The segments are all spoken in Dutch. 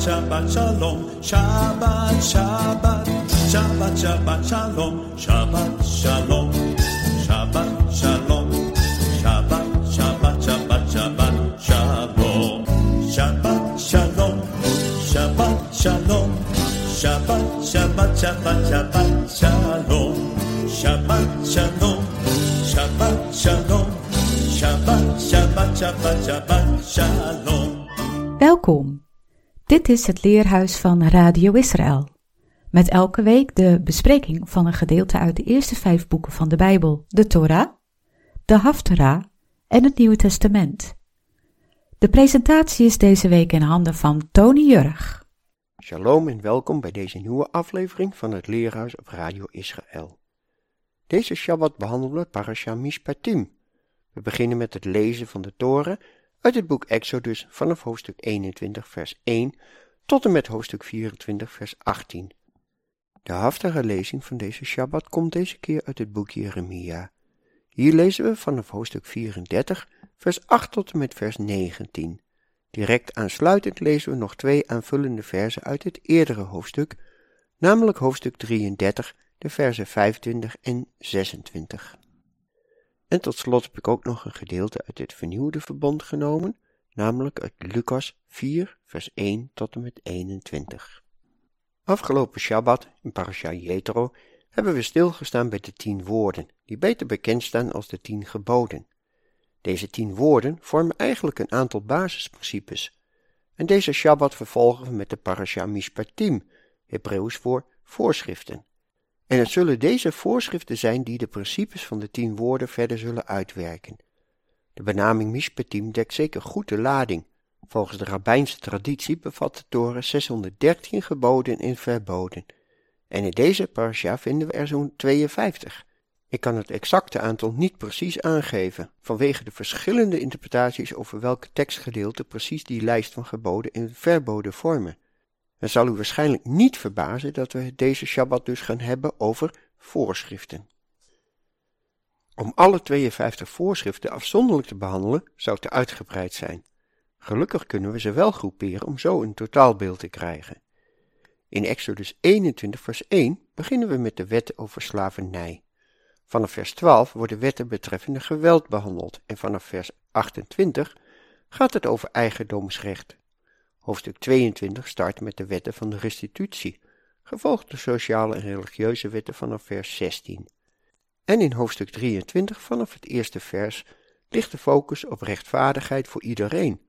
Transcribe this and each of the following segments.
Shabbat, Shalom. Shabbat, Shabbat. Shabbat, Shabbat, Shalom. Shabbat, Shalom. Shabbat, Shalom. Shabbat, Shabbat, Shabbat, Shabbat, Shalom. Shabbat, Shalom. Shabbat, Shalom. Shabbat, Shabbat, Shabbat, Shabbat, Shalom. Shabbat, Shalom. Shabbat, Shalom. Shabbat, Shabbat, Shabbat, Shabbat, Shalom. Welkom. Dit is het leerhuis van Radio Israël. Met elke week de bespreking van een gedeelte uit de eerste vijf boeken van de Bijbel, de Torah, de Haftarah en het Nieuwe Testament. De presentatie is deze week in handen van Tony Jurg. Shalom en welkom bij deze nieuwe aflevering van het Leerhuis op Radio Israël. Deze Shabbat behandelen we Parasha Mishpatim. We beginnen met het lezen van de Toren uit het boek Exodus vanaf hoofdstuk 21 vers 1 tot en met hoofdstuk 24 vers 18. De haftige lezing van deze Shabbat komt deze keer uit het boek Jeremia. Hier lezen we vanaf hoofdstuk 34 vers 8 tot en met vers 19. Direct aansluitend lezen we nog twee aanvullende versen uit het eerdere hoofdstuk, namelijk hoofdstuk 33, de versen 25 en 26. En tot slot heb ik ook nog een gedeelte uit het vernieuwde verbond genomen, namelijk uit Lucas 4, vers 1 tot en met 21. Afgelopen Shabbat in Parasha Jethro hebben we stilgestaan bij de tien woorden, die beter bekend staan als de tien geboden. Deze tien woorden vormen eigenlijk een aantal basisprincipes. En deze Shabbat vervolgen we met de Parasha Mishpatim, Hebreeuws voor voorschriften. En het zullen deze voorschriften zijn die de principes van de tien woorden verder zullen uitwerken. De benaming Mishpatim dekt zeker goed de lading. Volgens de rabbijnse traditie bevat de Toren 613 geboden en verboden. En in deze parasha vinden we er zo'n 52. Ik kan het exacte aantal niet precies aangeven, vanwege de verschillende interpretaties over welke tekstgedeelte precies die lijst van geboden en verboden vormen. Het zal u waarschijnlijk niet verbazen dat we deze Shabbat dus gaan hebben over voorschriften. Om alle 52 voorschriften afzonderlijk te behandelen zou te uitgebreid zijn. Gelukkig kunnen we ze wel groeperen om zo een totaalbeeld te krijgen. In Exodus 21 vers 1 beginnen we met de wetten over slavernij. Vanaf vers 12 worden wetten betreffende geweld behandeld en vanaf vers 28 gaat het over eigendomsrecht. Hoofdstuk 22 start met de wetten van de restitutie, gevolgd door sociale en religieuze wetten vanaf vers 16. En in hoofdstuk 23 vanaf het eerste vers ligt de focus op rechtvaardigheid voor iedereen,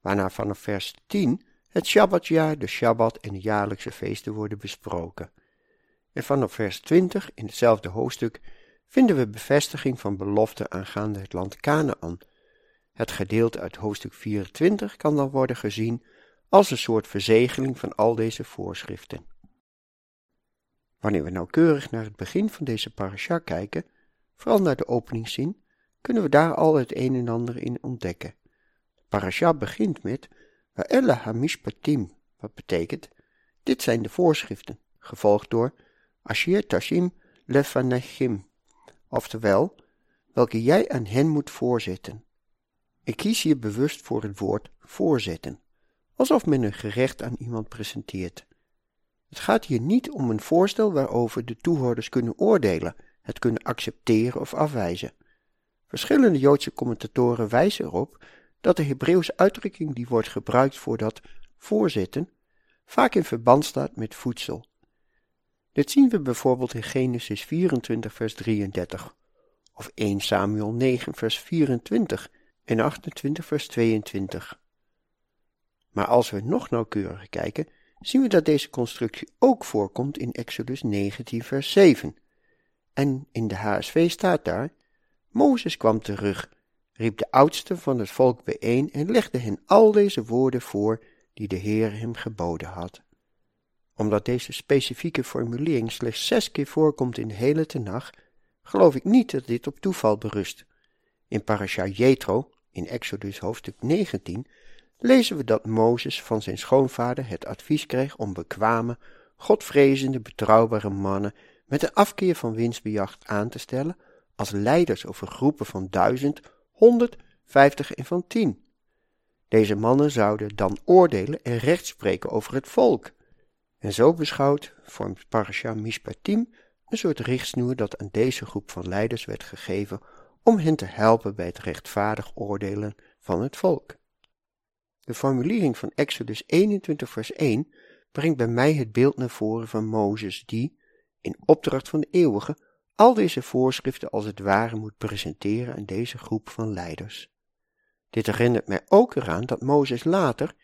waarna vanaf vers 10 het Shabbatjaar, de Shabbat en de jaarlijkse feesten worden besproken. En vanaf vers 20 in hetzelfde hoofdstuk vinden we bevestiging van beloften aangaande het land Canaan. Het gedeelte uit hoofdstuk 24 kan dan worden gezien als een soort verzegeling van al deze voorschriften. Wanneer we nauwkeurig naar het begin van deze parasha kijken, vooral naar de openingszin, kunnen we daar al het een en ander in ontdekken. De parasha begint met Wa'elle hamishpatim, wat betekent, dit zijn de voorschriften, gevolgd door Ashir tashim lefanechim, oftewel, welke jij aan hen moet voorzetten. Ik kies hier bewust voor het woord voorzetten alsof men een gerecht aan iemand presenteert. Het gaat hier niet om een voorstel waarover de toehoorders kunnen oordelen, het kunnen accepteren of afwijzen. Verschillende Joodse commentatoren wijzen erop dat de Hebreeuwse uitdrukking die wordt gebruikt voor dat voorzitten vaak in verband staat met voedsel. Dit zien we bijvoorbeeld in Genesis 24 vers 33 of 1 Samuel 9 vers 24 en 28 vers 22. Maar als we nog nauwkeuriger kijken, zien we dat deze constructie ook voorkomt in Exodus 19, vers 7. En in de HSV staat daar: Mozes kwam terug, riep de oudsten van het volk bijeen en legde hen al deze woorden voor die de Heer hem geboden had. Omdat deze specifieke formulering slechts zes keer voorkomt in de hele tenag, geloof ik niet dat dit op toeval berust. In Parasha Jethro, in Exodus hoofdstuk 19, lezen we dat Mozes van zijn schoonvader het advies kreeg om bekwame, godvrezende, betrouwbare mannen met een afkeer van winstbejag aan te stellen als leiders over groepen van duizend, honderd, vijftig en van tien. Deze mannen zouden dan oordelen en recht spreken over het volk. En zo beschouwd vormt Parasha Mishpatim een soort richtsnoer dat aan deze groep van leiders werd gegeven om hen te helpen bij het rechtvaardig oordelen van het volk. De formulering van Exodus 21 vers 1 brengt bij mij het beeld naar voren van Mozes die, in opdracht van de eeuwige, al deze voorschriften als het ware moet presenteren aan deze groep van leiders. Dit herinnert mij ook eraan dat Mozes later,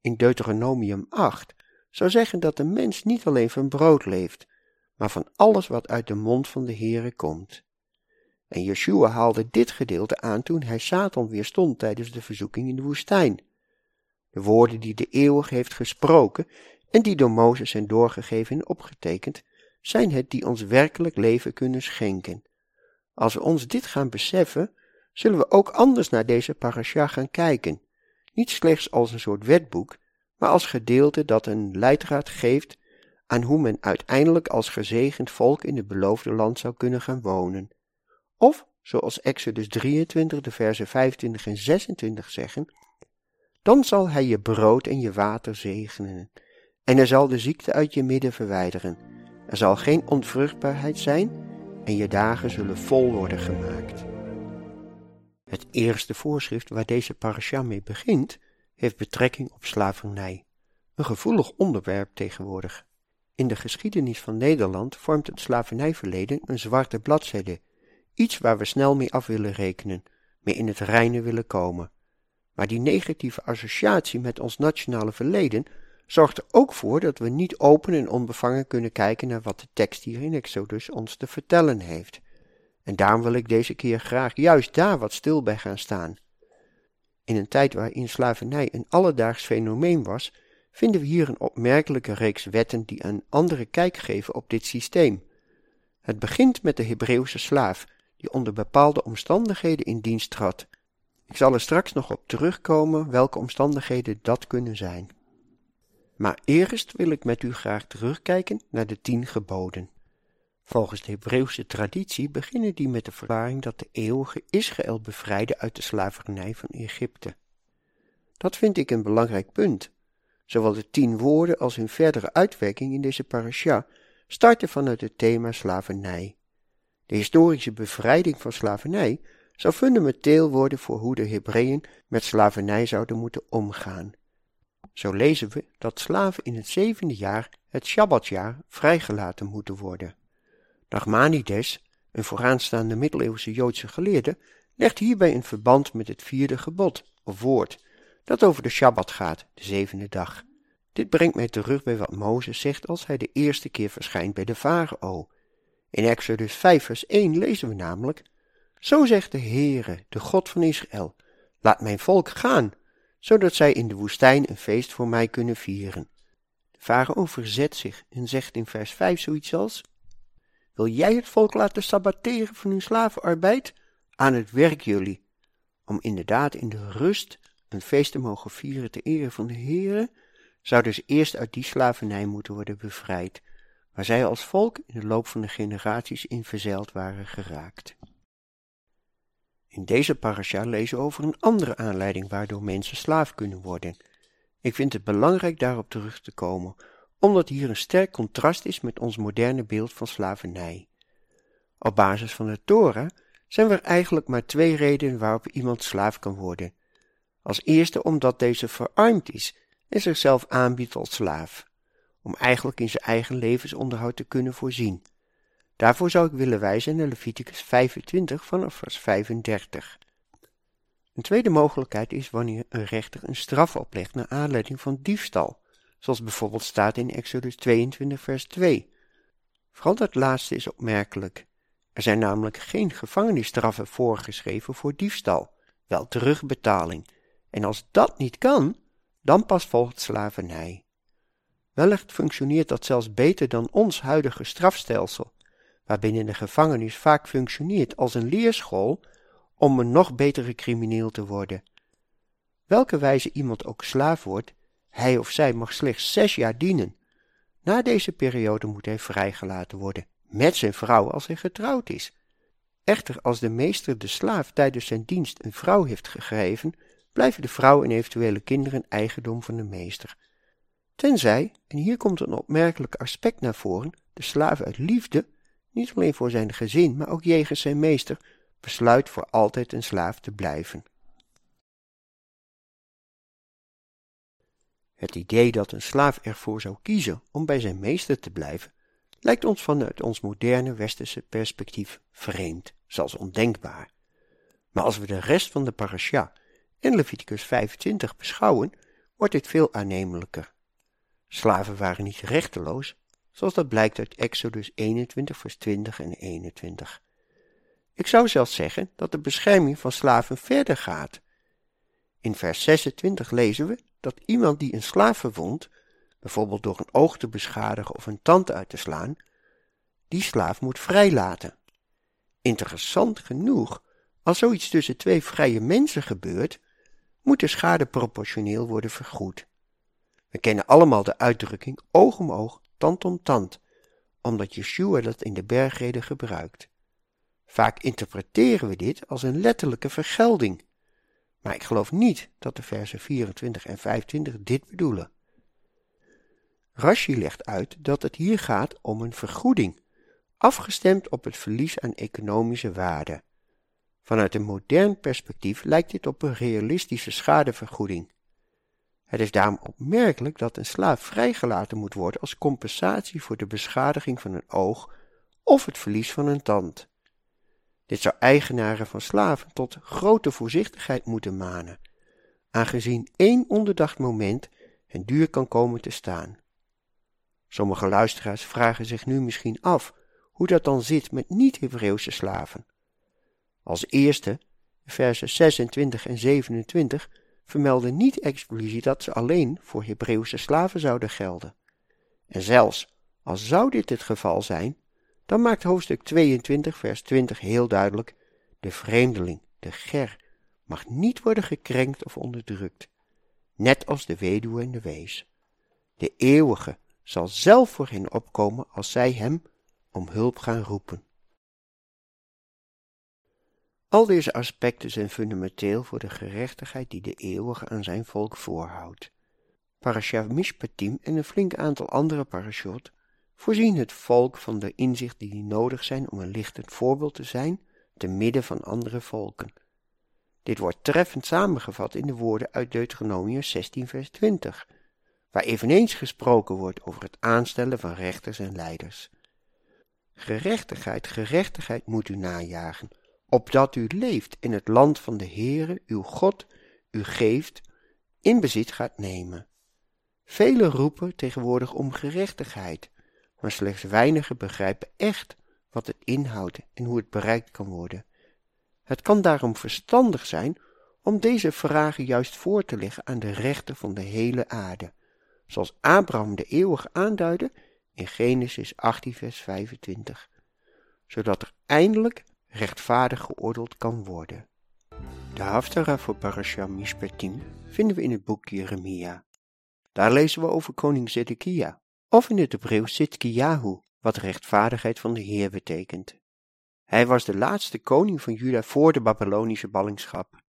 in Deuteronomium 8, zou zeggen dat de mens niet alleen van brood leeft, maar van alles wat uit de mond van de Heere komt. En Yeshua haalde dit gedeelte aan toen hij Satan weerstond tijdens de verzoeking in de woestijn. De woorden die de eeuwig heeft gesproken en die door Mozes zijn doorgegeven en opgetekend, zijn het die ons werkelijk leven kunnen schenken. Als we ons dit gaan beseffen, zullen we ook anders naar deze parasha gaan kijken, niet slechts als een soort wetboek, maar als gedeelte dat een leidraad geeft aan hoe men uiteindelijk als gezegend volk in het beloofde land zou kunnen gaan wonen. Of, zoals Exodus 23, de versen 25 en 26 zeggen, dan zal hij je brood en je water zegenen, en hij zal de ziekte uit je midden verwijderen. Er zal geen onvruchtbaarheid zijn, en je dagen zullen vol worden gemaakt. Het eerste voorschrift waar deze parasha mee begint, heeft betrekking op slavernij, een gevoelig onderwerp tegenwoordig. In de geschiedenis van Nederland vormt het slavernijverleden een zwarte bladzijde, iets waar we snel mee af willen rekenen, mee in het reine willen komen. Maar die negatieve associatie met ons nationale verleden zorgt er ook voor dat we niet open en onbevangen kunnen kijken naar wat de tekst hier in Exodus ons te vertellen heeft. En daarom wil ik deze keer graag juist daar wat stil bij gaan staan. In een tijd waarin slavernij een alledaags fenomeen was, vinden we hier een opmerkelijke reeks wetten die een andere kijk geven op dit systeem. Het begint met de Hebreeuwse slaaf, die onder bepaalde omstandigheden in dienst trad. Ik zal er straks nog op terugkomen welke omstandigheden dat kunnen zijn. Maar eerst wil ik met u graag terugkijken naar de tien geboden. Volgens de Hebreeuwse traditie beginnen die met de verklaring dat de eeuwige Israël bevrijdde uit de slavernij van Egypte. Dat vind ik een belangrijk punt. Zowel de tien woorden als hun verdere uitwerking in deze parasha starten vanuit het thema slavernij. De historische bevrijding van slavernij zou fundamenteel worden voor hoe de Hebreeën met slavernij zouden moeten omgaan. Zo lezen we dat slaven in het zevende jaar, het Shabbatjaar, vrijgelaten moeten worden. Nachmanides, een vooraanstaande middeleeuwse Joodse geleerde, legt hierbij een verband met het vierde gebod, of woord, dat over de Shabbat gaat, de zevende dag. Dit brengt mij terug bij wat Mozes zegt als hij de eerste keer verschijnt bij de farao. In Exodus 5 vers 1 lezen we namelijk, Zo zegt de Heere, de God van Israël, laat mijn volk gaan, zodat zij in de woestijn een feest voor mij kunnen vieren. De farao verzet zich en zegt in vers 5 zoiets als, Wil jij het volk laten sabbateren van hun slavenarbeid? Aan het werk jullie, om inderdaad in de rust een feest te mogen vieren ter ere van de Heere, zouden ze eerst uit die slavernij moeten worden bevrijd, waar zij als volk in de loop van de generaties in verzeild waren geraakt. In deze parasha lezen we over een andere aanleiding waardoor mensen slaaf kunnen worden. Ik vind het belangrijk daarop terug te komen, omdat hier een sterk contrast is met ons moderne beeld van slavernij. Op basis van de Torah zijn er eigenlijk maar twee redenen waarop iemand slaaf kan worden. Als eerste omdat deze verarmd is en zichzelf aanbiedt als slaaf, om eigenlijk in zijn eigen levensonderhoud te kunnen voorzien. Daarvoor zou ik willen wijzen naar Leviticus 25 vanaf vers 35. Een tweede mogelijkheid is wanneer een rechter een straf oplegt naar aanleiding van diefstal, zoals bijvoorbeeld staat in Exodus 22 vers 2. Vooral dat laatste is opmerkelijk. Er zijn namelijk geen gevangenisstraffen voorgeschreven voor diefstal, wel terugbetaling. En als dat niet kan, dan pas volgt slavernij. Wellicht functioneert dat zelfs beter dan ons huidige strafstelsel, waarbinnen de gevangenis vaak functioneert als een leerschool om een nog betere crimineel te worden. Welke wijze iemand ook slaaf wordt, hij of zij mag slechts zes jaar dienen. Na deze periode moet hij vrijgelaten worden, met zijn vrouw als hij getrouwd is. Echter, als de meester de slaaf tijdens zijn dienst een vrouw heeft gegeven, blijven de vrouw en eventuele kinderen eigendom van de meester. Tenzij, en hier komt een opmerkelijk aspect naar voren, de slaaf uit liefde, niet alleen voor zijn gezin, maar ook jegens zijn meester, besluit voor altijd een slaaf te blijven. Het idee dat een slaaf ervoor zou kiezen om bij zijn meester te blijven, lijkt ons vanuit ons moderne westerse perspectief vreemd, zelfs ondenkbaar. Maar als we de rest van de parasha en Leviticus 25 beschouwen, wordt dit veel aannemelijker. Slaven waren niet rechteloos, zoals dat blijkt uit Exodus 21 vers 20 en 21. Ik zou zelfs zeggen dat de bescherming van slaven verder gaat. In vers 26 lezen we dat iemand die een slaaf verwondt, bijvoorbeeld door een oog te beschadigen of een tand uit te slaan, die slaaf moet vrijlaten. Interessant genoeg, als zoiets tussen twee vrije mensen gebeurt, moet de schade proportioneel worden vergoed. We kennen allemaal de uitdrukking oog om oog, tand om tand, omdat Yeshua dat in de bergreden gebruikt. Vaak interpreteren we dit als een letterlijke vergelding, maar ik geloof niet dat de versen 24 en 25 dit bedoelen. Rashi legt uit dat het hier gaat om een vergoeding, afgestemd op het verlies aan economische waarde. Vanuit een modern perspectief lijkt dit op een realistische schadevergoeding. Het is daarom opmerkelijk dat een slaaf vrijgelaten moet worden als compensatie voor de beschadiging van een oog of het verlies van een tand. Dit zou eigenaren van slaven tot grote voorzichtigheid moeten manen, aangezien één onderdacht moment hen duur kan komen te staan. Sommige luisteraars vragen zich nu misschien af hoe dat dan zit met niet-Hebreeuwse slaven. Als eerste, versen 26 en 27 vermelden niet expliciet dat ze alleen voor Hebreeuwse slaven zouden gelden. En zelfs als zou dit het geval zijn, dan maakt hoofdstuk 22 vers 20 heel duidelijk, de vreemdeling, de ger, mag niet worden gekrenkt of onderdrukt, net als de weduwe en de wees. De eeuwige zal zelf voor hen opkomen als zij hem om hulp gaan roepen. Al deze aspecten zijn fundamenteel voor de gerechtigheid die de eeuwige aan zijn volk voorhoudt. Parasha Mishpatim en een flink aantal andere parashot voorzien het volk van de inzicht die nodig zijn om een lichtend voorbeeld te zijn te midden van andere volken. Dit wordt treffend samengevat in de woorden uit Deuteronomium 16 vers 20, waar eveneens gesproken wordt over het aanstellen van rechters en leiders. Gerechtigheid, gerechtigheid moet u najagen, opdat u leeft in het land van de Heere, uw God, u geeft, in bezit gaat nemen. Velen roepen tegenwoordig om gerechtigheid, maar slechts weinigen begrijpen echt wat het inhoudt en hoe het bereikt kan worden. Het kan daarom verstandig zijn om deze vragen juist voor te leggen aan de rechter van de hele aarde, zoals Abraham de eeuwig aanduidde in Genesis 18 vers 25, zodat er eindelijk rechtvaardig geoordeeld kan worden. De Haftara voor Parasha Mishpatim vinden we in het boek Jeremia. Daar lezen we over koning Zedekia, of in het Hebreeuws Zitkiyahu, wat rechtvaardigheid van de Heer betekent. Hij was de laatste koning van Juda voor de Babylonische ballingschap.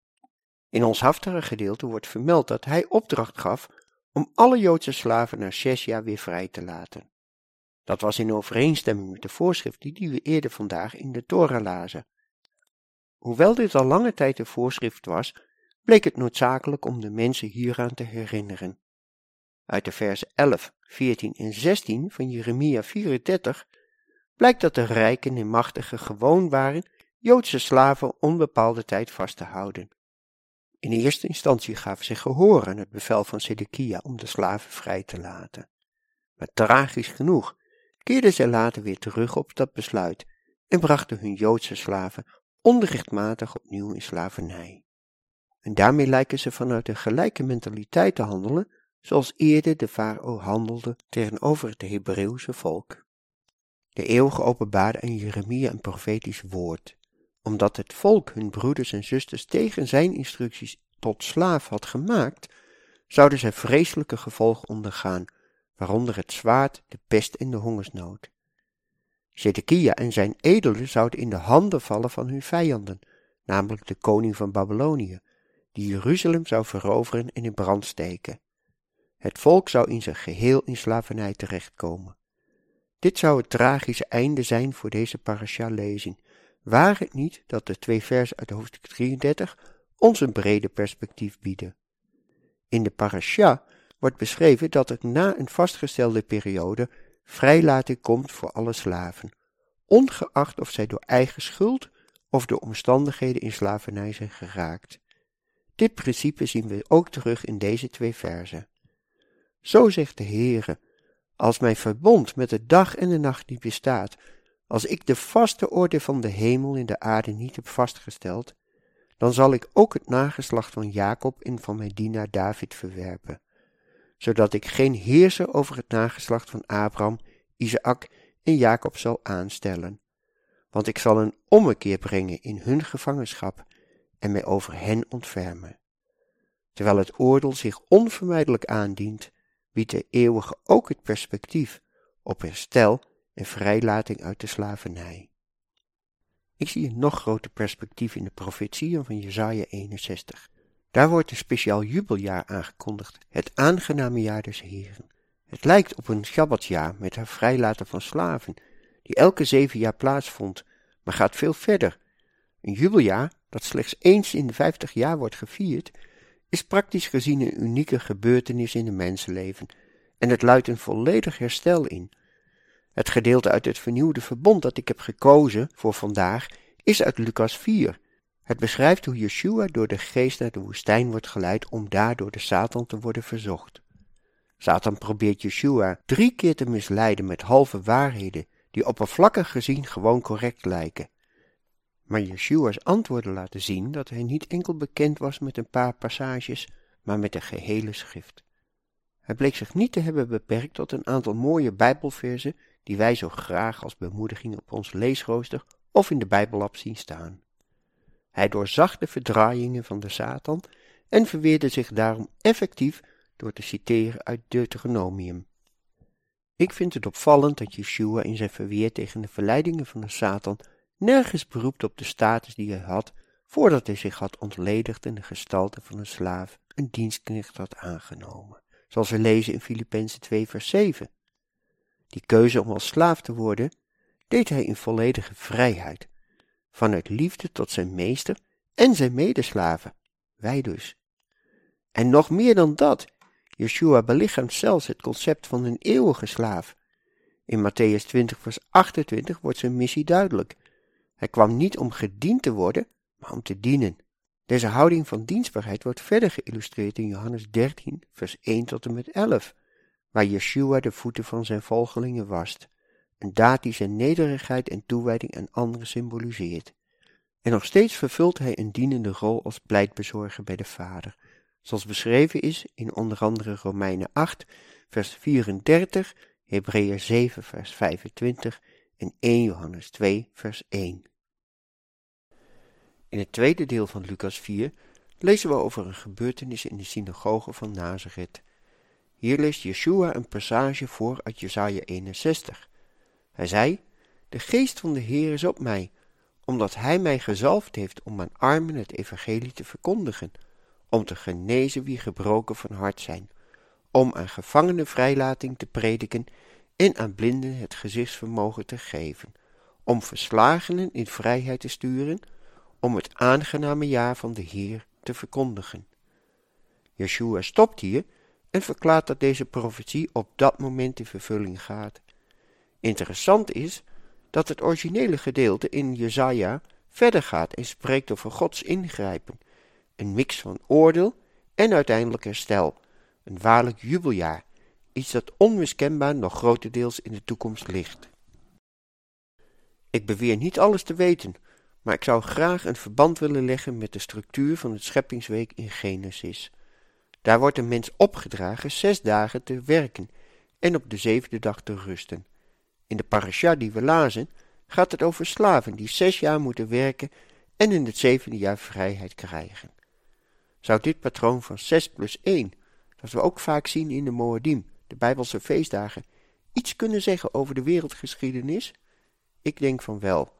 In ons Haftara gedeelte wordt vermeld dat hij opdracht gaf om alle Joodse slaven na zes jaar weer vrij te laten. Dat was in overeenstemming met de voorschriften die we eerder vandaag in de Torah lazen. Hoewel dit al lange tijd een voorschrift was, bleek het noodzakelijk om de mensen hieraan te herinneren. Uit de versen 11, 14 en 16 van Jeremia 34 blijkt dat de rijken en machtigen gewoon waren Joodse slaven onbepaalde tijd vast te houden. In eerste instantie gaven ze gehoor aan het bevel van Sedekia om de slaven vrij te laten. Maar tragisch genoeg keerden zij later weer terug op dat besluit en brachten hun Joodse slaven onrechtmatig opnieuw in slavernij. En daarmee lijken ze vanuit een gelijke mentaliteit te handelen zoals eerder de farao handelde tegenover het Hebreeuwse volk. De eeuwige openbaarde aan Jeremia een profetisch woord, omdat het volk hun broeders en zusters tegen zijn instructies tot slaaf had gemaakt, zouden zij vreselijke gevolgen ondergaan waaronder het zwaard, de pest en de hongersnood. Zedekia en zijn edelen zouden in de handen vallen van hun vijanden, namelijk de koning van Babylonië, die Jeruzalem zou veroveren en in brand steken. Het volk zou in zijn geheel in slavernij terechtkomen. Dit zou het tragische einde zijn voor deze parasha-lezing, waar het niet dat de twee versen uit hoofdstuk 33 ons een brede perspectief bieden. In de parasha wordt beschreven dat er na een vastgestelde periode vrijlating komt voor alle slaven, ongeacht of zij door eigen schuld of door omstandigheden in slavernij zijn geraakt. Dit principe zien we ook terug in deze twee verzen. Zo zegt de Heere, als mijn verbond met de dag en de nacht niet bestaat, als ik de vaste orde van de hemel in de aarde niet heb vastgesteld, dan zal ik ook het nageslacht van Jacob en van mijn dienaar David verwerpen, zodat ik geen heerser over het nageslacht van Abraham, Isaac en Jacob zal aanstellen. Want ik zal een ommekeer brengen in hun gevangenschap en mij over hen ontfermen. Terwijl het oordeel zich onvermijdelijk aandient, biedt de eeuwige ook het perspectief op herstel en vrijlating uit de slavernij. Ik zie een nog groter perspectief in de profetieën van Jesaja 61. Daar wordt een speciaal jubeljaar aangekondigd, het aangename jaar des Heren. Het lijkt op een Shabbatjaar met haar vrijlaten van slaven, die elke zeven jaar plaatsvond, maar gaat veel verder. Een jubeljaar, dat slechts eens in de vijftig jaar wordt gevierd, is praktisch gezien een unieke gebeurtenis in het mensenleven en het luidt een volledig herstel in. Het gedeelte uit het vernieuwde verbond dat ik heb gekozen voor vandaag is uit Lucas 4. Het beschrijft hoe Yeshua door de geest naar de woestijn wordt geleid om daar door de Satan te worden verzocht. Satan probeert Yeshua drie keer te misleiden met halve waarheden die oppervlakkig gezien gewoon correct lijken. Maar Yeshua's antwoorden laten zien dat hij niet enkel bekend was met een paar passages, maar met de gehele schrift. Hij bleek zich niet te hebben beperkt tot een aantal mooie Bijbelversen die wij zo graag als bemoediging op ons leesrooster of in de Bijbelab zien staan. Hij doorzag de verdraaiingen van de Satan en verweerde zich daarom effectief door te citeren uit Deuteronomium. Ik vind het opvallend dat Yeshua in zijn verweer tegen de verleidingen van de Satan nergens beroept op de status die hij had voordat hij zich had ontledigd in de gestalte van een slaaf, een dienstknecht had aangenomen, zoals we lezen in Filippenzen 2 vers 7. Die keuze om als slaaf te worden, deed hij in volledige vrijheid, vanuit liefde tot zijn meester en zijn medeslaven, wij dus. En nog meer dan dat, Yeshua belichaamt zelfs het concept van een eeuwige slaaf. In Matthäus 20 vers 28 wordt zijn missie duidelijk. Hij kwam niet om gediend te worden, maar om te dienen. Deze houding van dienstbaarheid wordt verder geïllustreerd in Johannes 13, vers 1 tot en met 11, waar Yeshua de voeten van zijn volgelingen wast, een daad die zijn nederigheid en toewijding aan anderen symboliseert. En nog steeds vervult hij een dienende rol als pleitbezorger bij de Vader, zoals beschreven is in onder andere Romeinen 8, vers 34, Hebreeën 7, vers 25 en 1 Johannes 2, vers 1. In het tweede deel van Lucas 4 lezen we over een gebeurtenis in de synagoge van Nazareth. Hier leest Yeshua een passage voor uit Jesaja 61. Hij zei, De geest van de Heer is op mij, omdat hij mij gezalfd heeft om aan armen het evangelie te verkondigen, om te genezen wie gebroken van hart zijn, om aan gevangenen vrijlating te prediken en aan blinden het gezichtsvermogen te geven, om verslagenen in vrijheid te sturen, om het aangename jaar van de Heer te verkondigen. Yeshua stopt hier en verklaart dat deze profetie op dat moment in vervulling gaat. Interessant is dat het originele gedeelte in Jesaja verder gaat en spreekt over Gods ingrijpen, een mix van oordeel en uiteindelijk herstel, een waarlijk jubeljaar, iets dat onmiskenbaar nog grotendeels in de toekomst ligt. Ik beweer niet alles te weten, maar ik zou graag een verband willen leggen met de structuur van het scheppingsweek in Genesis. Daar wordt een mens opgedragen zes dagen te werken en op de zevende dag te rusten. In de parasha die we lazen gaat het over slaven die zes jaar moeten werken en in het zevende jaar vrijheid krijgen. Zou dit patroon van zes plus één, dat we ook vaak zien in de Moedim, de Bijbelse feestdagen, iets kunnen zeggen over de wereldgeschiedenis? Ik denk van wel.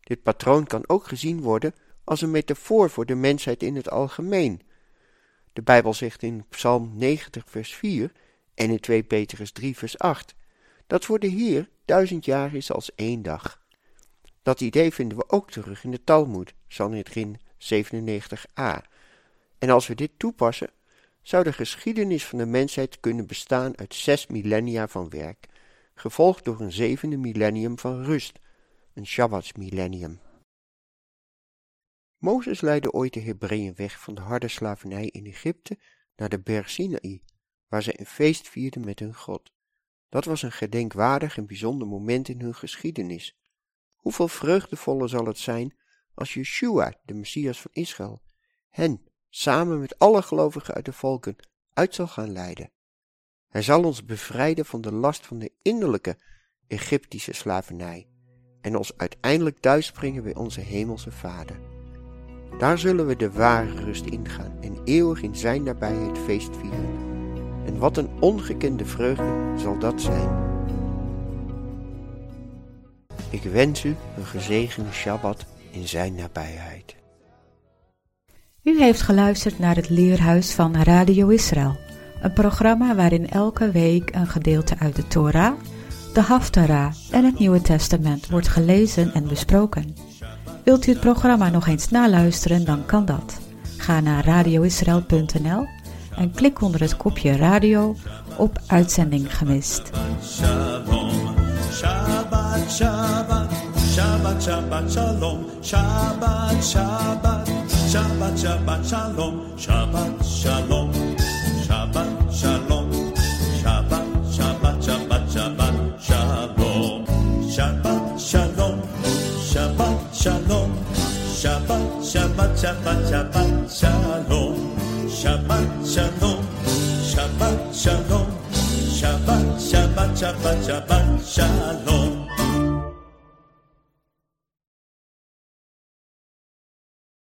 Dit patroon kan ook gezien worden als een metafoor voor de mensheid in het algemeen. De Bijbel zegt in Psalm 90 vers 4 en in 2 Petrus 3 vers 8 dat voor de Heer duizend jaar is als één dag. Dat idee vinden we ook terug in de Talmud, Sanhedrin 97a. En als we dit toepassen, zou de geschiedenis van de mensheid kunnen bestaan uit zes millennia van werk, gevolgd door een zevende millennium van rust, een Shabbatsmillennium. Mozes leidde ooit de Hebreeën weg van de harde slavernij in Egypte naar de berg Sinaï, waar zij een feest vierden met hun God. Dat was een gedenkwaardig en bijzonder moment in hun geschiedenis. Hoeveel vreugdevoller zal het zijn als Yeshua, de Messias van Israël, hen, samen met alle gelovigen uit de volken, uit zal gaan leiden. Hij zal ons bevrijden van de last van de innerlijke Egyptische slavernij en ons uiteindelijk thuisbrengen bij onze hemelse Vader. Daar zullen we de ware rust ingaan en eeuwig in zijn nabijheid feest vieren. En wat een ongekende vreugde zal dat zijn. Ik wens u een gezegende Shabbat in zijn nabijheid. U heeft geluisterd naar het Leerhuis van Radio Israël, een programma waarin elke week een gedeelte uit de Torah, de Haftarah en het Nieuwe Testament wordt gelezen en besproken. Wilt u het programma nog eens naluisteren, dan kan dat. Ga naar radioisrael.nl en klik onder het kopje radio op uitzending gemist. Shalom, Shabbat, Shabbat, Shabbat, Shabbat, Shalom, Shabbat, Shabbat, Shabbat, Shabbat, Shalom, Shabbat, Shalom, Shabbat, Shalom, Shabbat, Shabbat, Shabbat, Shabbat, Shalom.